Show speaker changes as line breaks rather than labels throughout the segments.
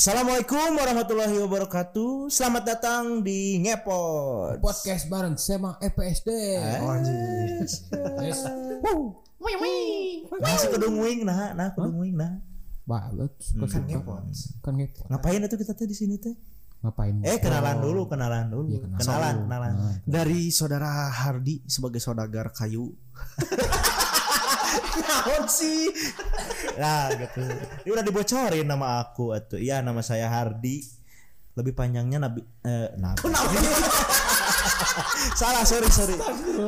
Assalamualaikum warahmatullahi wabarakatuh. Selamat datang di Ngepot.
podcast bareng Sema EPSD.
Oh,
Yes.
Nah, si kedung wing nah, nah kedung wing nah.
Balut
Kan
suka.
ngepot.
Kan ngepot.
Ngapain itu kita teh di sini teh?
Ngapain?
Eh kenalan dulu, kenalan dulu.
Kenalan.
kenalan, kenalan.
Nah,
dari saudara Hardi sebagai saudagar kayu.
Naon sih? Nah, gitu. Ini udah dibocorin nama aku atuh. Iya, nama saya Hardi. Lebih panjangnya Nabi eh Nabi. Salah, sorry, sorry.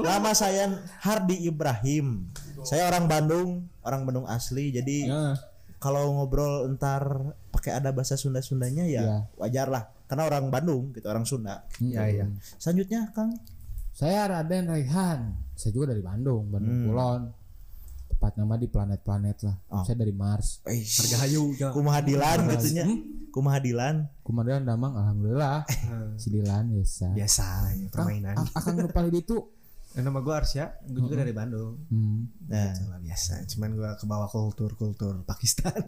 Nama saya Hardi Ibrahim. Saya orang Bandung, orang Bandung asli. Jadi
ya.
kalau ngobrol entar pakai ada bahasa Sunda-Sundanya ya
Iya.
wajar lah. Karena orang Bandung, gitu, orang Sunda.
Ya, ya.
Selanjutnya, Kang.
Saya Raden Raihan. Saya juga dari Bandung, Bandung
Hmm.
Kulon. Tepat nama di planet-planet lah.
Oh.
Saya dari Mars.
Eh,
Harga hayu ya.
kumaha Dilan gitunya.
Hmm?
Kumaha Dilan.
Kemudian Damang alhamdulillah. si Dilan biasa.
Biasa ya, permainan.
akan lupa itu.
Eh, nama gue Arsya, gue juga dari Bandung.
Hmm.
Nah,
Biasa, biasa. Cuman gue ke bawah kultur-kultur Pakistan.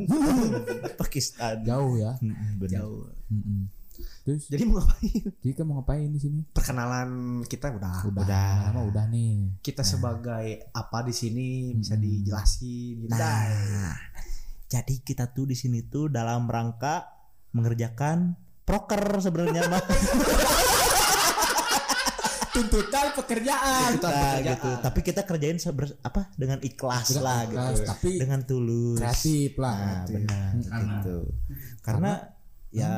Pakistan.
Jauh ya.
Mm-mm, bener.
Jauh.
Mm-mm. Terus
Jadi mau ngapain?
jadi kamu ngapain di sini?
Perkenalan kita udah.
Udah,
Udah.
lama udah nih.
Kita sebagai apa di sini bisa dijelasin gitu.
Nah, jadi kita tuh di sini tuh dalam rangka mengerjakan proker sebenarnya mah.
Tuntutan pekerjaan.
Nah, gitu. Tapi kita kerjain seber, apa dengan ikhlas
Dengan
lah
ikhlas,
gitu.
tapi
dengan tulus.
Kreatif lah.
Nah, benar gitu. Karena ya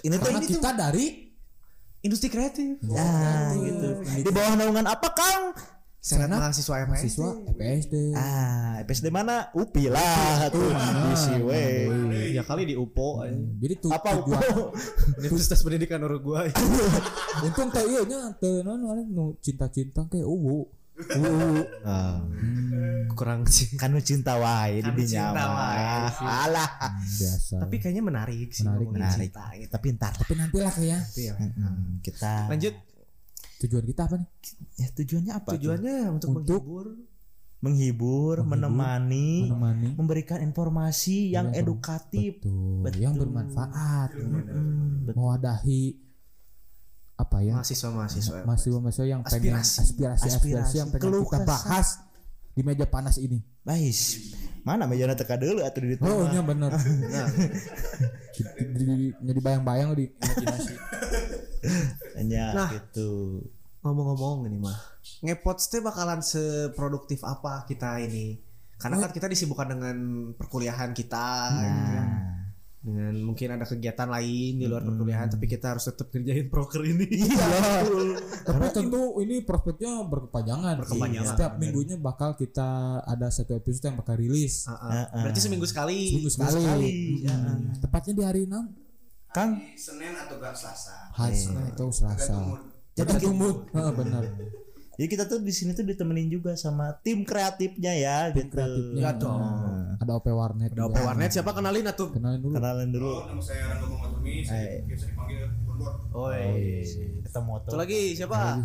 ini tuh
Karena
ini tuh
kita dari
Industri kreatif.
Nah, gitu. Di bawah naungan apa, Kang?
Senat mahasiswa MSD.
mahasiswa EPSD.
Ah, PSD mana? UPI lah tuh. Bisi we.
Ya kali di UPO. eh.
Jadi tuh
Apa
tujuan
Universitas Pendidikan Uruguay.
untung teh ieu nya teu naon nu cinta-cinta ke uwu.
Ah,
Kurang sih.
Kanu cinta wae di
cinta wae.
Alah.
Biasa.
Tapi kayaknya menarik sih.
Menarik,
Menarik.
cinta gitu.
Tapi ntar
tapi nantilah kayak ya.
Iya.
Hmm, kita
Lanjut.
Tujuan kita apa nih?
ya tujuannya apa? tuh?
Tujuannya untuk,
Untuk-
menghibur.
menghibur,
Menghibur,
menemani,
Menemani.
memberikan informasi yang
Yang
edukatif.
Betul.
Betul.
Yang bermanfaat.
Mm, betul.
Mewadahi apa ya?
Mahasiswa-mahasiswa.
Mahasiswa-mahasiswa yang pengen
Aspirasi.
aspirasi-aspirasi
Aspirasi.
yang pengen
Keluh
kita bahas di meja panas ini.
Bais. Mana mejana teka dulu atau di
Oh, iya bener.
Nah,
Di- di- Jadi bayang-bayang di imajinasi.
Hanya
Nah.
gitu.
ngomong-ngomong ini mah. Ngepots teh bakalan seproduktif apa kita ini? Karena kan kita disibukkan dengan perkuliahan kita gitu ya.
Nah,
Dengan mungkin ada kegiatan lain di luar perkuliahan tapi kita harus tetap kerjain proker ini.
Iya. Tapi tentu ini prospeknya berkepanjangan.
Berkepanjangan,
Setiap
bener.
minggunya bakal kita ada satu episode yang bakal rilis
Ah, ah. Berarti seminggu sekali.
seminggu sekali.
sekali,
Hmm. Tepatnya di hari enam
Kang,
Senin atau gak Selasa.
hari Senin atau Selasa.
Jadi
Jadi
kita-
mood. Heeh, benar.
Jadi kita tuh di sini tuh ditemenin juga sama tim kreatifnya ya gitu.
kreatifnya.
Ya dong.
Ada OP Warnet.
Ada
juga.
OP Warnet siapa kenalin atuh?
Kenalin dulu.
Kenalan dulu.
Oh, nama saya Rangga Muhammad Umi, saya biasa dipanggil Bondor.
Oi.
Ketemu tuh.
Lagi siapa?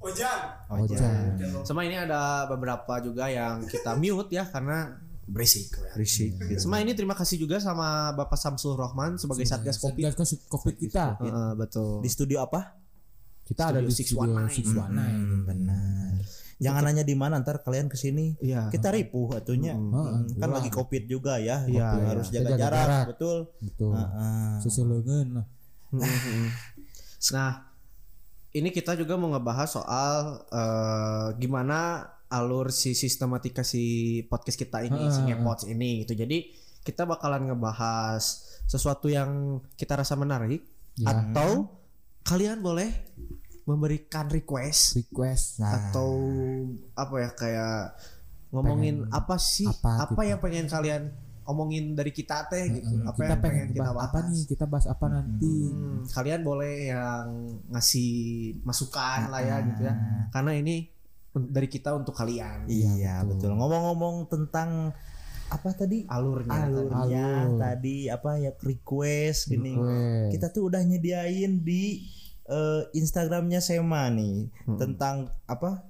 Ojan.
Ojan.
Sama ini ada beberapa juga yang kita mute ya karena berisik.
Risik gitu.
Sama ini terima kasih juga sama Bapak Samsul Rohman sebagai Satgas Covid.
Satgas Covid kita.
Heeh, betul.
Di studio apa?
Kita ada di
Studio
studio
619.
619.
Hmm, benar. Jangan nanya di mana ntar kalian ke sini.
Iya.
Kita ripuh atunya.
Mm.
Heeh,
Kan
wah.
lagi covid juga ya.
Iya, iya.
harus
Kita
jaga,
jaga
jarak,
jarak.
betul.
Betul.
Heeh.
Seselengen lah.
Mm-mm. Nah, ini kita juga mau ngebahas soal eh, gimana alur si sistematika si podcast kita ini, si
Ah.
Ngepots ini gitu. Jadi kita bakalan ngebahas sesuatu yang kita rasa menarik
Ya.
atau kalian boleh memberikan request
Request.
Nah,
atau apa ya kayak ngomongin
Pengen
apa sih
apa
apa,
gitu.
yang pengen kalian omongin dari kita teh gitu
Mm,
apa
kita
yang
pengen
pengen kita
bahas apa nih? Kita bahas apa nanti?
Hmm, kalian boleh yang ngasih masukan lah ya gitu ya karena ini dari kita untuk kalian
Iya,
betul.
betul. Ngomong-ngomong tentang apa tadi?
alurnya
Alurnya
Alur.
tadi apa ya request gini.
Request.
Kita tuh udah nyediain di eh, Instagramnya Sema nih
Hmm.
tentang apa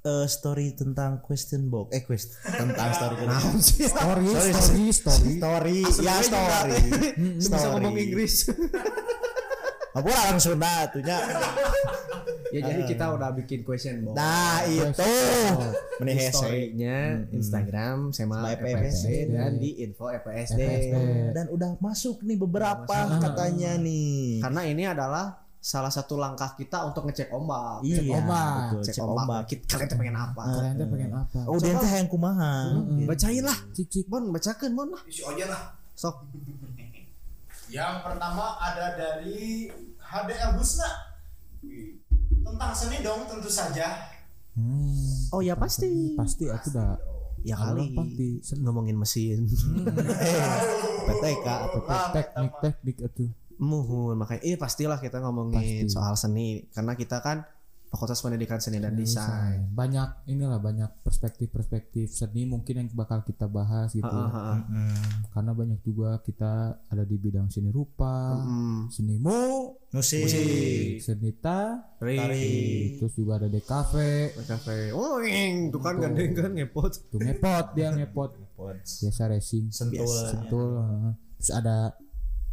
eh, story tentang question box. Eh quest tentang story
story
Sorry,
story story.
Story. Ya story.
Bisa ngomong Inggris.
Apa orang Sunda tuhnya
ya jadi kita udah bikin question box
nah itu meni
di
hese
story-nya Instagram
Sama FPSD.
FPSD dan di info FPSD.
Dan udah masuk nih beberapa katanya nih
Karena ini adalah salah satu langkah kita untuk ngecek ombak.
iya
ombak.
betul,
Cek,
cek
ombak.
ombak
Kita, kalian tuh pengen apa?
kalian tuh pengen apa
oh dia teh yang kumaha
Bacain lah.
cik cik
Bon, bacakan Bon lah.
Isi aja lah.
Sok.
Yang pertama ada dari HDL Husna. Tentang seni dong tentu saja.
hmm,
Oh ya pasti.
pasti aku udah
Ya kali.
pasti.
ngomongin mesin.
PTK atau
teknik teknik itu
Muhun makanya eh pastilah kita ngomongin
Pasti.
soal seni karena kita kan Fakultas Pendidikan Seni dan Desain.
banyak inilah banyak perspektif-perspektif seni mungkin yang bakal kita bahas gitu
Heeh, heeh.
karena banyak juga kita ada di bidang seni rupa
Hmm.
seni mu
musik.
seni ta
Ri.
terus juga ada DKV
Cafe. Oh, ing, tuh kan gandeng kan ngepot.
tuh ngepot dia ngepot. Biasa racing.
Sentul.
Sentul heeh. terus ada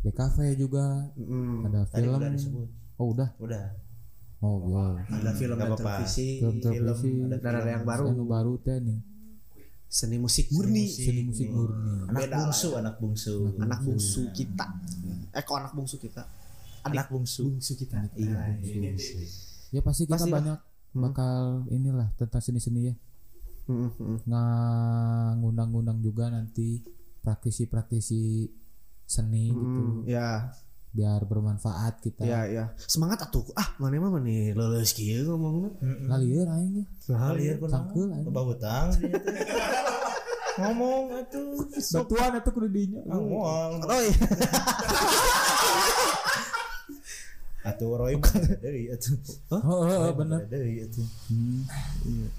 DKV juga.
Mm.
ada
tadi
film.
udah disebut.
Oh udah?
Udah
oh ya
Ada film
Nggak
dan televisi,
film televisi.
dan ada yang baru.
anu baru teh nih.
Seni musik murni.
seni musik. Murni.
anak bungsu anak bungsu.
Anak bungsu. Kita. Eh kok anak bungsu kita?
anak bungsu.
Bungsu kita.
iya.
ya pasti kita
Pastilah.
banyak bakal inilah tentang seni-seni ya.
Mm, mm.
ngundang-ngundang juga nanti praktisi-praktisi seni gitu.
Ya,
biar bermanfaat kita
ya, ya. Semangat atuh. Ah, mana mah nih lulus kieu ngomongna.
ngalieur aing ge.
Kalian pun
Sangkeul aing.
Loba hutang teh. ngomong atuh
batuan itu kudu dinya
ngomong
Roy.
atuh Roy bukan dari atuh
oh, oh, oh, bener
dari atuh
hmm.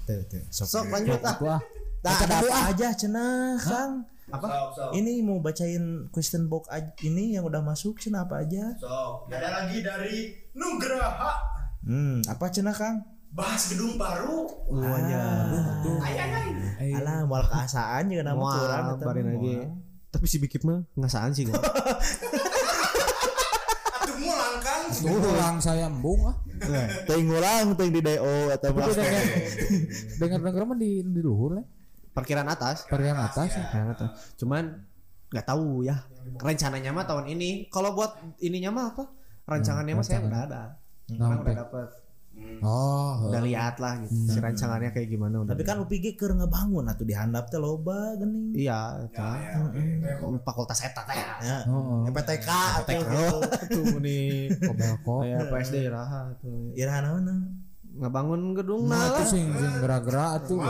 tuh sok
Sok lanjut ah.
itu ah
ada apa aja cenah Kang
Apa?
Sok, sok.
ini mau bacain question box ini yang udah masuk cenah apa aja
Sok. Ada lagi dari Nugraha.
hmm apa cenah Kang
Bahas gedung baru.
Semuanya.
Ay, ay, ay.
eh,
alah moal keasaan juga nama kurang
barin
mah,
lagi. Tapi si Bikip mah ngasaan sih kan.
Mulang kan.
saya embung ah
teuing ulang teuing di DO atau
dengar dengar mah di di luhur lah
Parkiran atas.
parkiran atas ya.
Parkiran atas. Cuman nggak tahu ya. Rencananya mah tahun ini. Kalau buat ininya mah apa? Rancangannya mah saya udah ada. Orang udah dapet.
oh
Udah lihat lah gitu. Si rancangannya kayak gimana udah.
tapi kan UPG keur ngebangun atuh di handap teh loba geuning
Iya, kan. Fakultas eta teh.
ya
oh, oh.
PTK atau gitu
Tuh nih.
kobelko
Kayak PSD raha tuh.
iraha naon
Ngebangun gedung
nah
nah
itu sing sing gerak-gerak tuh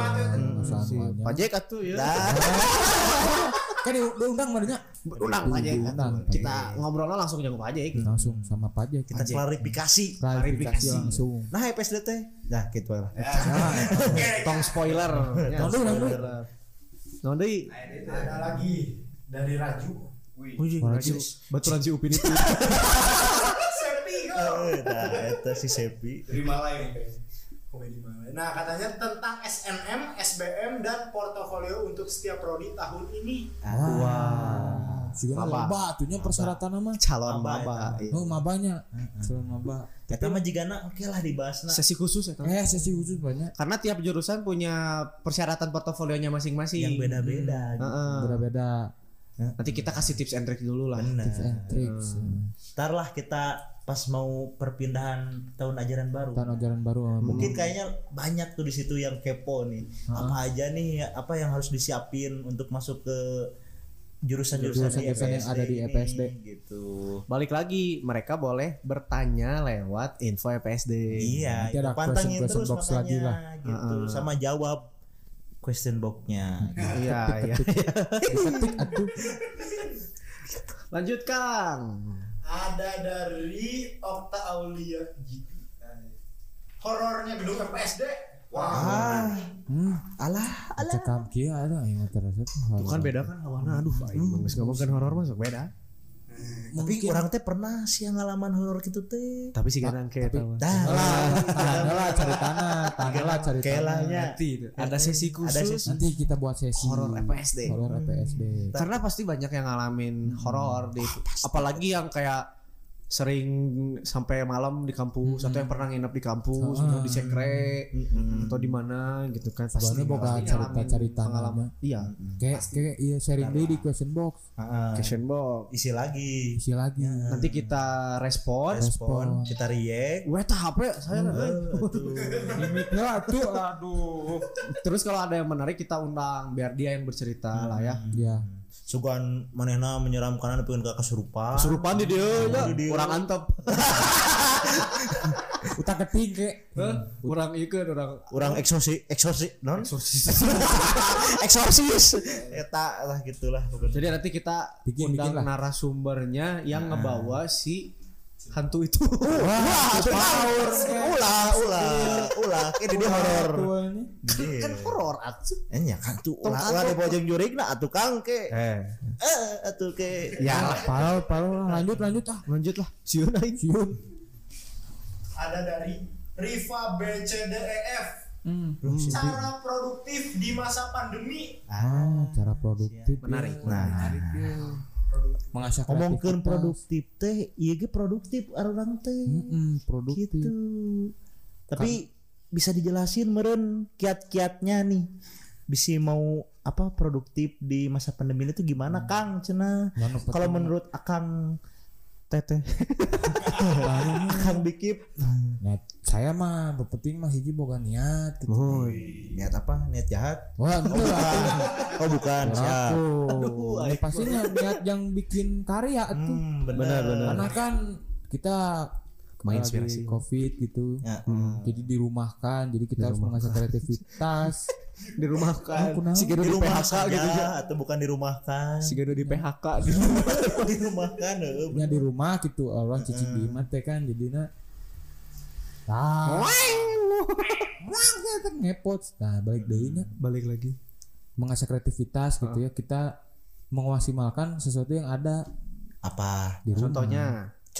Si
semuanya
Pajek atuh ya.
kan di- diundang barunya
Undang Pajek.
Diundang.
Kita ngobrolnya langsung jeung Pajek.
langsung sama pajak
kita klarifikasi
klarifikasi langsung
nah PSD teh nah gitu lah
Tong spoiler. Ya,
Tong
spoiler. Nah, deui.
Ada lagi dari Raju.
Wih.
Raju.
baturan si Upin itu.
Eh, nah eta si Sepi
Dari Malay nih.
Komedi Malay. Nah, katanya tentang SNM, SBM dan portofolio untuk setiap prodi tahun ini.
wah juga
Maba.
loba atunya persyaratan mah
Calon
Maba
maba. iya.
oh mabanya calon maba
Eta mah jigana oke lah dibahasna.
Sesi khusus ya.
eh sesi khusus banyak
Karena tiap jurusan punya persyaratan portofolionya masing-masing.
yang beda-beda gitu.
Heeh.
Beda-beda
Nanti kita kasih tips and trick dulu lah.
Bener.
tips and tricks
Ntar lah kita pas mau perpindahan tahun ajaran baru.
tahun ajaran baru ah,
Mungkin kayaknya banyak tuh di situ yang kepo nih. Apa aja nih apa yang harus disiapin untuk masuk ke jurusan-jurusan
Jurusan-jurusan yang ada di
ini,
EPSD.
gitu.
Balik lagi, mereka boleh bertanya lewat info EPSD.
Iya,
Nanti ada question-
terus
box
makanya
lagi lah.
gitu. Sama jawab question box-nya. gitu.
Iya, iya.
diketik atuh
Lanjut Kang.
Ada dari Okta Aulia GP. Horornya gedung EPSD. Wah.
Ah,
hmm
alah,
cekam kia ada yang terasa
kan beda kan hawana aduh aing geus ngomong kan horor masuk beda.
Tapi
mungkin
orang teh pernah sih yang ngalaman horor gitu teh.
Tapi si ganang kayak tahu.
Dah
lah cari tanah tanda lah cari tanah
ada sesi khusus.
Ada sesi.
nanti kita buat sesi
Horor FPSD.
horor FPSD
Karena pasti banyak yang ngalamin horor di apalagi yang kayak sering sampai malam di kampus atau yang pernah nginep di kampus atau di sekre atau di mana gitu kan.
Soalnya boga
ngalamin
cerita-cerita
pengalaman. Iya.
Kayak kayak iya sharing deh di question box.
Heeh.
question box.
Isi lagi.
isi lagi.
Nanti kita respon.
Respon, kita react.
Weh tah HP saya eh.
ya tuh aduh.
Terus kalau ada yang menarik kita undang biar dia yang bercerita lah ya.
Ya
Sugan manehna menyeramkan pengen ke kesurupan.
kesurupan di dia ya.
Di dieu.
orang antep.
Utak keting kayak
orang ikut orang
Orang eksosi eksosi non? Eksorsis eta lah gitulah.
Jadi nanti kita
Bikin-
undang
bikin
narasumbernya yang ngebawa si hantu itu.
Wah, power. Ulah, ulah, ulah. Ini dia horor. Gede.
kan horor atuh.
Enya kan tuh ulah ulah di pojok jurik na atuh kang ke.
Eh,
Eh, atuh ke.
ya
parah parah lanjut lanjut ah
lanjut lah. Siun aing.
siun
Ada dari Riva BCDEF.
hmm.
Cara produktif di masa pandemi.
ah cara produktif
Menarik.
ya.
Nah,
mengasah kreativitas.
produktif teh ieu ge produktif orang teh.
Mm-mm, produktif
Gitu. Tapi bisa dijelasin meren kiat-kiatnya nih. Bisa mau apa produktif di masa pandemi itu gimana Kang cenah?
Mana
Kalau menurut Akang Teteh Akang Bikip
Nah, saya mah penting mah hiji boga niat gitu.
Oh,
niat apa? Niat jahat?
Wah, itu lah.
Oh bukan, siap.
Aku. Ya, pastinya niat yang bikin karya tuh.
Hmm, benar
Karena kan kita
Menginspirasi.
covid gitu.
Ya,
Jadi dirumahkan, jadi kita harus mengasah kreativitas.
di rumah kan.
Aku naon?
Si Gedo
di
PHK gitu ya.
atau bukan di rumah kan?
Si Gedo di PHK
di rumah kan? eh.
Ya di rumah gitu orang cici di imah teh kan jadinya Nah, wah, kita ngepot. Nah, balik deui nya
Balik lagi.
mengasah kreativitas gitu ya. Kita mengmaksimalkan sesuatu yang ada
Apa?
di rumah.
Contohnya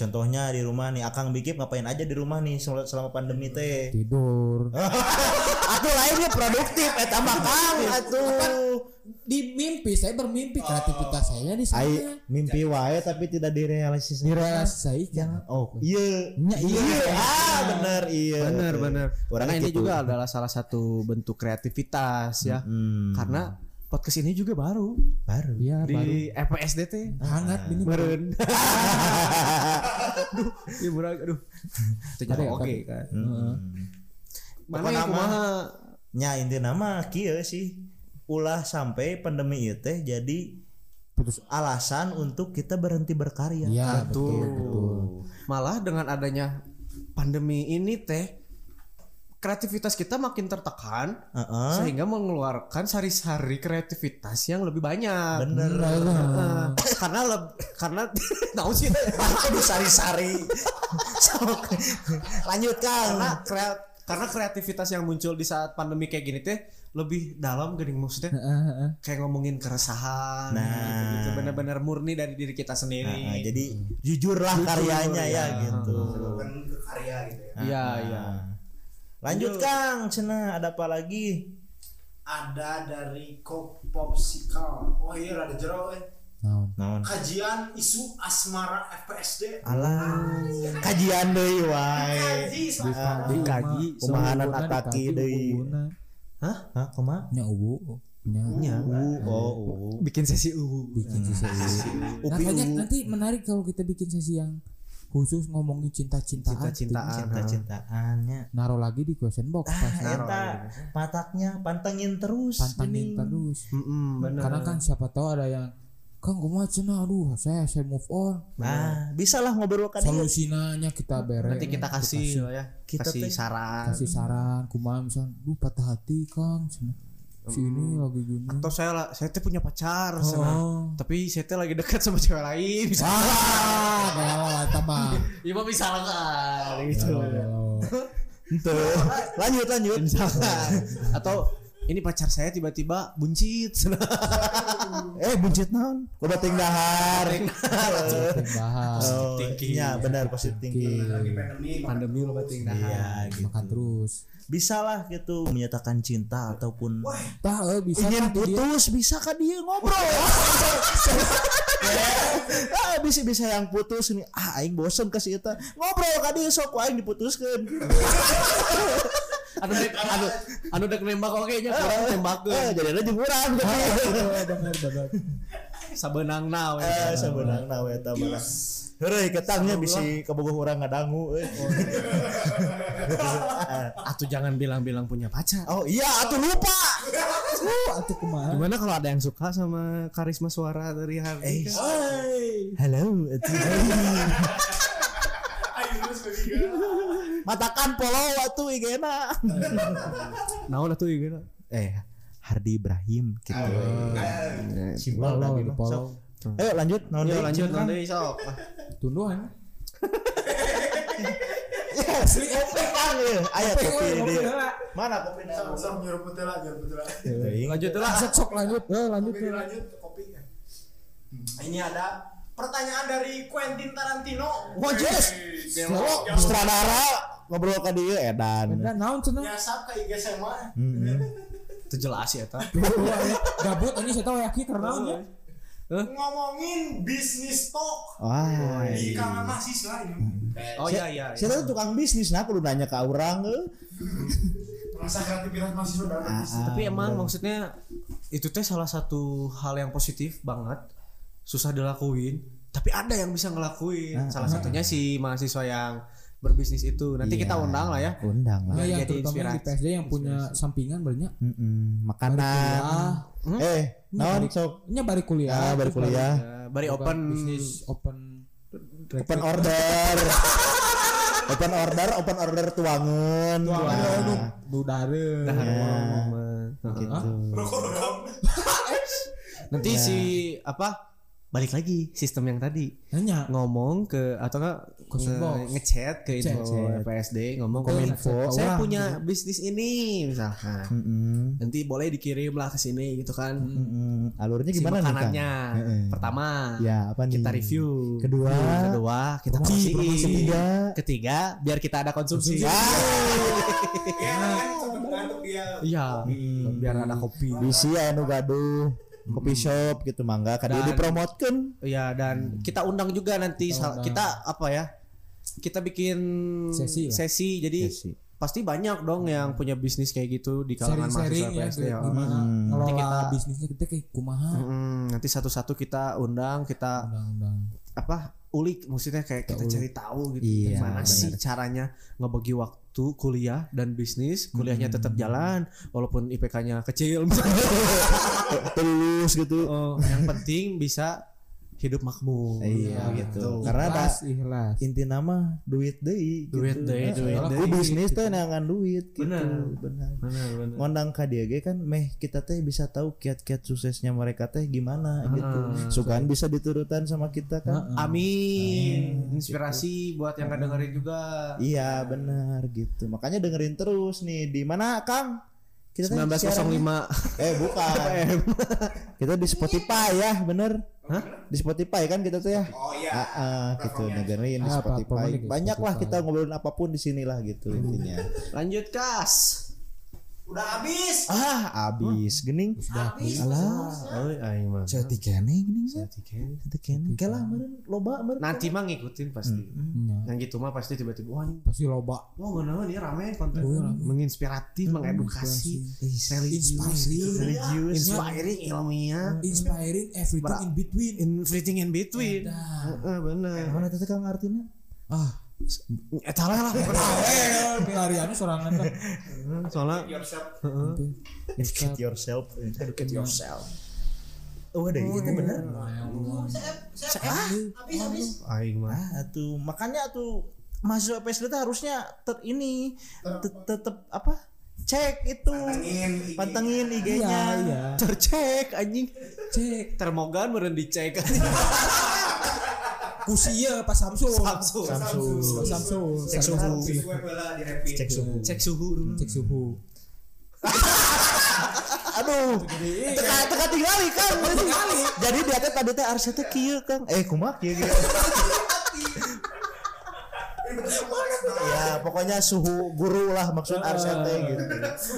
Contohnya di rumah nih Akang Bikip ngapain aja di rumah nih selama, selama pandemi teh?
tidur.
Atuh lainnya produktif eta mah Kang atuh.
Di mimpi saya bermimpi kreativitas saya di sana.
Mimpi wae tapi tidak direalisasikan.
Direalisasikan.
Oh, iya.
Nya iya.
Ah, bener iya.
benar benar.
Orangnya
Karena ini
gitu.
juga adalah salah satu bentuk kreativitas ya.
Hmm,
Karena podcast ini juga baru
baru.
Iya, baru
di FPSD teh.
hangat ini.
Meren. aduh, ya murah aduh. Ternyata oke
tapi-
kan.
Hmm.
Mana yang kumaha?
Nya inti nama kieu sih ulah sampai pandemi itu teh jadi
Putus.
alasan untuk kita berhenti berkarya.
Iya, betul,
Betul.
betul.
Malah dengan adanya pandemi ini teh kreativitas kita makin tertekan
Heeh.
sehingga mengeluarkan sari-sari kreativitas yang lebih banyak.
Bener.
Heeh. karena leb- karena tahu sih
Aduh sari-sari. Sok. Lanjut Kang.
karena krea- karena kreativitas yang muncul di saat pandemi kayak gini teh lebih dalam gini maksudnya
Heeh, heeh.
kayak ngomongin keresahan
Nah.
gitu, gitu. benar-benar murni dari diri kita sendiri
Nah, jadi jujurlah karyanya ya gitu.
Bukan karya gitu ya.
iya iya
Nah. Lanjut Kang, cenah ada apa lagi?
Ada dari Kop Popsicle. Oh iya ada jero eh.
Naon?
Naon?
Kajian isu asmara FPSD.
Alah, kajian deui wae.
Kaji asmara.
dikaji
Kumahanan
Seluruhna
ataki deui.
ubuna.
Hah? Hah, kumaha?
Nya ubu. Nya.
Nya.
Oh, uh.
bikin sesi uwu
Bikin sesi ubu. Nah,
ubu.
nanti menarik kalau kita bikin sesi yang khusus ngomongin cinta-cintaan.
Cinta-cintaan.
Cinta-cintaannya.
Naruh lagi di question box pas
Ah, eta pataknya pantengin terus.
pantangin
geuning.
terus.
Mm-mm, bener
Karena kan siapa tahu ada yang Kang kumaha cenah aduh saya saya move on.
Ah, bisa lah ngobrol kan.
Solusinya kita beres.
nanti kita kasih lah ya
Kita
kasih saran
kasih saran kumaha misalnya duh patah hati Kang cenah. Si ini lagi gini
atau saya lah saya teh punya pacar sana.
oh
tapi saya teh lagi dekat sama cewek lain bisa
ah galau eta mah
ya misalkan gitu.
Ente. lanjut lanjut.
atau ini pacar saya tiba-tiba buncit
Eh buncit naon? Loba ting dahar.
bahas
Oh,
thinking.
iya benar positif thinking.
lagi pandemi
pandemi lo
Iya, gitu.
makan terus
Bisa lah gitu menyatakan cinta ataupun
tah eh, bisa
ingin
kan dia
putus bisa kan dia ngobrol. ah, bisa bisa yang putus nih. Ah, aing bosen kasih eta. Ngobrol kan dia sok aing diputuskeun.
anu dek anu anu dek nembak oke nya kurang tembak
Eh, jadi ada
benar benar
sabenang na we.
Eh, sabeunang na we eta mah. Heureuy ketangnya bisi kabogoh urang ngadangu euy.
Atuh jangan bilang-bilang punya pacar.
Oh iya, atuh lupa.
oh atuh kumaha
Gimana kalau ada yang suka sama karisma suara dari
Eh,
Hardi?
halo, atuh. Matakan polo atuh igena.
Naon atuh ieu
Eh, Hardi Ibrahim gitu. Simpel
follow
tadi
di
mah. Ayo lanjut, naon
Yo
deui?
lanjut nanti sok.
tunduhan
Ya, si kopi kan ya. Aya di dieu. Mana kopi
sok sok nyuruh putela nyuruh putela
Lanjut lah.
sok sok lanjut. Eh lanjut.
Oke, lanjut ke kopi ini ada pertanyaan dari Quentin Tarantino.
Wah, Jess. Kalau sutradara. Ngobrol ka dieu edan.
dan naon cenah
nyasap ke IG SMA
Itu jelas ya ta.
gabut ini saya tahu yakin karena naonnya
ngomongin bisnis talk
Wah.
di kalangan mahasiswa ini
Oh iya iya. iya.
Saya tuh tukang bisnis nah kudu nanya ke orang
masa kreativitas mahasiswa dalam bisnis
Tapi emang maksudnya itu teh salah satu hal yang positif banget. Susah dilakuin, tapi ada yang bisa ngelakuin. Salah satunya si mahasiswa yang berbisnis itu. Nanti kita
Iya.
undang lah ya.
Undang lah.
ya yang
jadi
terutama di
inspirasi.
PSD yang punya sampingan banyak
Mm-mm, makanan. Eh, naon sok
nya bari kuliah
Ah, bari
terus
kuliah.
Ya, bari open
bisnis open
open order. open order, open order tuangan.
Aduh,
Wah,
nu dareun.
gitu.
Nanti si apa? Balik lagi sistem yang tadi
Nanya
ngomong ke atau enggak
Question box.
ngechat ke info
Chat.
PSD ngomong
Ke info.
saya punya bisnis ini misalkan
Mm-mm.
nanti boleh dikirim lah ke sini gitu kan
Mm-mm. Alurnya
si
gimana nih, Kang?
makanannya
Heeh.
pertama
Ya, apa nih?
kita review
Kedua.
kedua kita
Promosi, ketiga.
ketiga biar kita ada konsumsi
ya kan
iya biar ada kopi
Bisi anu gaduh kopi shop gitu mangga kan dia
Dan-
dipromotkeun.
Iya dan kita undang juga nanti
undang.
kita apa ya? Kita bikin
Sesi lah.
sesi jadi
Sesi.
pasti banyak dong yang punya bisnis kayak gitu di kalangan
sharing-sharing
mahasiswa
ya
PSD. ya.
gimana
Hmm.
Nanti kita-
bisnisnya kita kayak kumaha
Mm, nanti satu-satu kita undang, kita
undang-undang
apa ulik maksudnya kayak kita
ulik.
cari tahu gitu
Iya,
gimana sih caranya ngebagi waktu kuliah dan bisnis kuliahnya tetap jalan walaupun IPK-nya kecil.
Terus gitu.
Oh, yang penting bisa hidup makmur
Iya gitu. Karena ada
ikhlas ikhlas
inti nama duit deui gitu.
Duit deui,
Nah,
duit
kalau
deui.
bisnis teh neangan duit gitu. Benar.
Benar, benar.
Ngondang ka dia ge kan meh kita teh bisa tahu kiat-kiat suksesnya mereka teh gimana gitu. Sugan bisa diturutan sama kita kan.
Amin. Inspirasi buat yang nggak dengerin juga.
Iya benar gitu. Makanya dengerin terus nih di mana Kang? Kita teh
1905.
siarannya- Eh bukan. kita di Spotify ya, bener? Hah? Di Spotify kan kita tuh ya.
oh iya
Ah, ah, gitu dengerin di
Ah,
Spotify.
di
Banyak lah kita ngobrolin apa pun di sinilah gitu intinya.
Lanjut kas.
Udah habis
Ah, abis gening.
habis
Alah,
Oh, aing mah.
seti kene gening. Seti kene. Kalah meureun loba meureun.
Nanti mah ngikutin pasti.
Iya.
Yang gitu mah pasti tiba-tiba wah ini-
pasti loba
wah ngeunah ini rame konten menginspiratif, mengedukasi, religius, religius, inspiring, ilmiah,
inspiring everything in between
everything in between. Heeh, bener.
Mana teh Kang artinya?
ah
Eta lah lah.
eh pelariannya sorangan lah
Soalnya
yourself
Educate yourself. Educate yourself. Oh, ada itu bener.
habis habis
aing mah.
Ah, tuh makanya tuh mahasiswa PSD tuh harusnya ter ini tet- tetep apa? Cek itu.
pantengin IG.
Pantengin
iya
IG-nya.
iya
Tercek anjing.
cek
Termogan meureun dicek.
kusia pas Samsung
Samsung.
Samsung.
Samsung
Cek suhu. Cek suhu.
Cek suhu dulu.
cek suhu
Waduh. Teka teka tinggali Kang. Jadi dia teh tadi teh arsnya teh kieu Kang. Eh kumaha kieu kieu. Ya pokoknya suhu guru lah maksud teh gitu.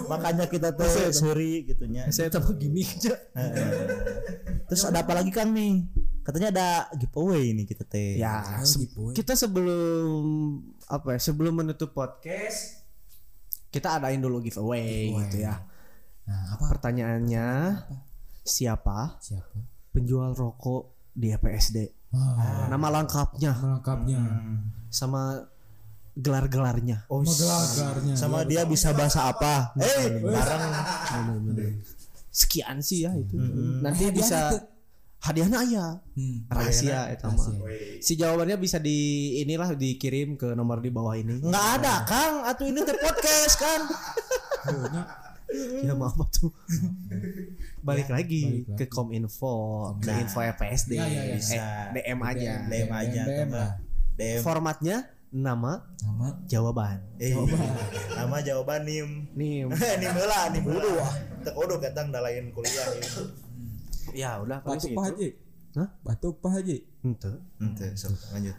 Makanya kita teh seri gitunya.
Saya tambah gini aja.
Terus ada apa lagi Kang nih? Katanya ada giveaway nih kita teh.
Ya,
Oh,
se-
giveaway.
kita sebelum apa ya? Sebelum menutup podcast kita adain dulu giveaway, gitu ya.
Nah, apa?
Pertanyaannya siapa
Siapa?
penjual rokok di EPSD?
Wah,
Nama lengkapnya
melengkapnya.
sama gelar-gelarnya.
Oh,
Megelagarnya.
sama dia bisa bahasa apa? Eh, bareng.
Sekian sih ya itu.
Mm-mm.
Nanti
Hadiahnya
bisa. Hadiahnya aya.
Hmm.
Rahasia itu mah. Si jawabannya bisa di inilah dikirim ke nomor di bawah ini.
Nggak ada Kang, atuh ini teh podcast kan.
Ya maaf tuh. balik lagi
balik lagi.
ke Kominfo, ke
Nah.
info EPSD.
Ya, ya, ya.
Eh, DM aja.
DM aja,
DM
atau
lah.
DM
Formatnya nama,
Nama
jawaban.
Eh, nama jawaban nim.
Nih,
nim heula, nim hulu. Teu kudu ketang da lain kuliah ieu.
Ya udah paling
batuk Pak
segitu.
Haji.
Hah?
Batuk Pak Haji.
Ente.
Henteu, sok lanjut.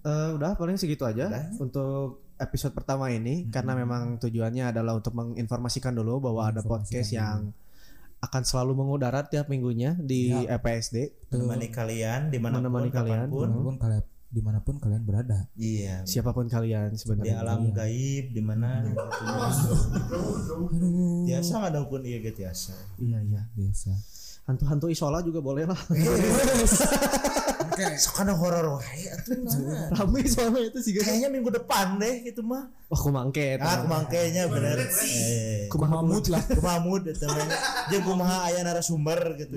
Eh, udah paling segitu aja
Udah.
untuk episode pertama ini karena memang tujuannya adalah untuk menginformasikan dulu bahwa ada podcast yang akan selalu mengudara tiap minggunya di EPSD.
Menemani kalian di mana
Menemani kalian.
pun.
Di mana pun kalian di mana pun kalian berada.
Iya.
Siapa pun kalian
Di
sebenarnya.
alam gaib di mana gitu.
Aduh.
Tiasa ngadangkeun ieu ge tiasa.
Iya iya.
Biasa.
Hantu-hantu isola juga boleh lah.
Oke.
Sok kana horor wae atuh nah.
Rame soalnya itu sih.
Kayaknya minggu depan deh gitu mah.
Wah, kumangke.
Ah, kumangkenya bener. Eh,
Kumamut lah.
kumamut eta mah. Jeung kumaha aya narasumber gitu.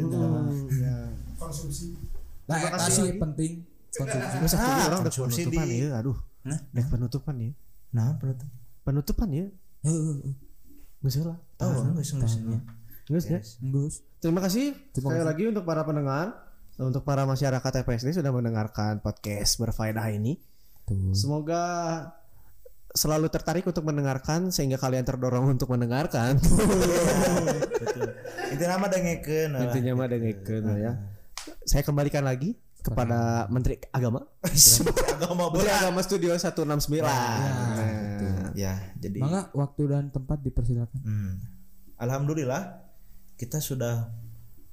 konsumsi
Nah,
Terima
eta
kasih
sih penting. Konsumsi.
Masa
Ah,
orang dek
konsumsi
penutupan
di-
ya. Aduh. Dek penutupan ya.
Nah, penutup.
Penutupan ya.
Heeh.
Geus lah.
Tahu geus geus.
Geus ya.
Gus.
Terima kasih
Terima
sekali
kasih.
lagi untuk para pendengar, untuk para masyarakat EPSD sudah mendengarkan podcast berfaedah ini.
Tuh.
Semoga selalu tertarik untuk mendengarkan sehingga kalian terdorong untuk mendengarkan.
Mah dengekeun. lah.
Intinya mah dengekeun ya. Saya kembalikan lagi kepada Menteri Agama.
agama
Menteri. Agama Studio 169. Nah,
Ya, jadi
Mangga waktu dan tempat dipersilakan.
Hmm. Alhamdulillah kita sudah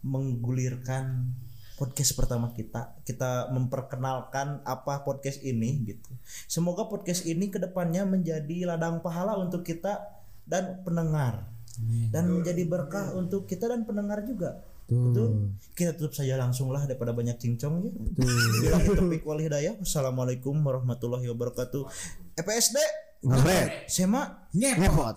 menggulirkan podcast pertama kita. Kita memperkenalkan apa podcast ini gitu. Semoga podcast ini ke depannya menjadi ladang pahala untuk kita dan pendengar dan menjadi berkah untuk kita dan pendengar juga.
Tuh.
Betul. Kita tutup saja langsung lah daripada banyak cincong ya. Itu wal hidayah. Wassalamualaikum warahmatullahi wabarakatuh. EPSD
Ngepet.
Sema
Ngepot.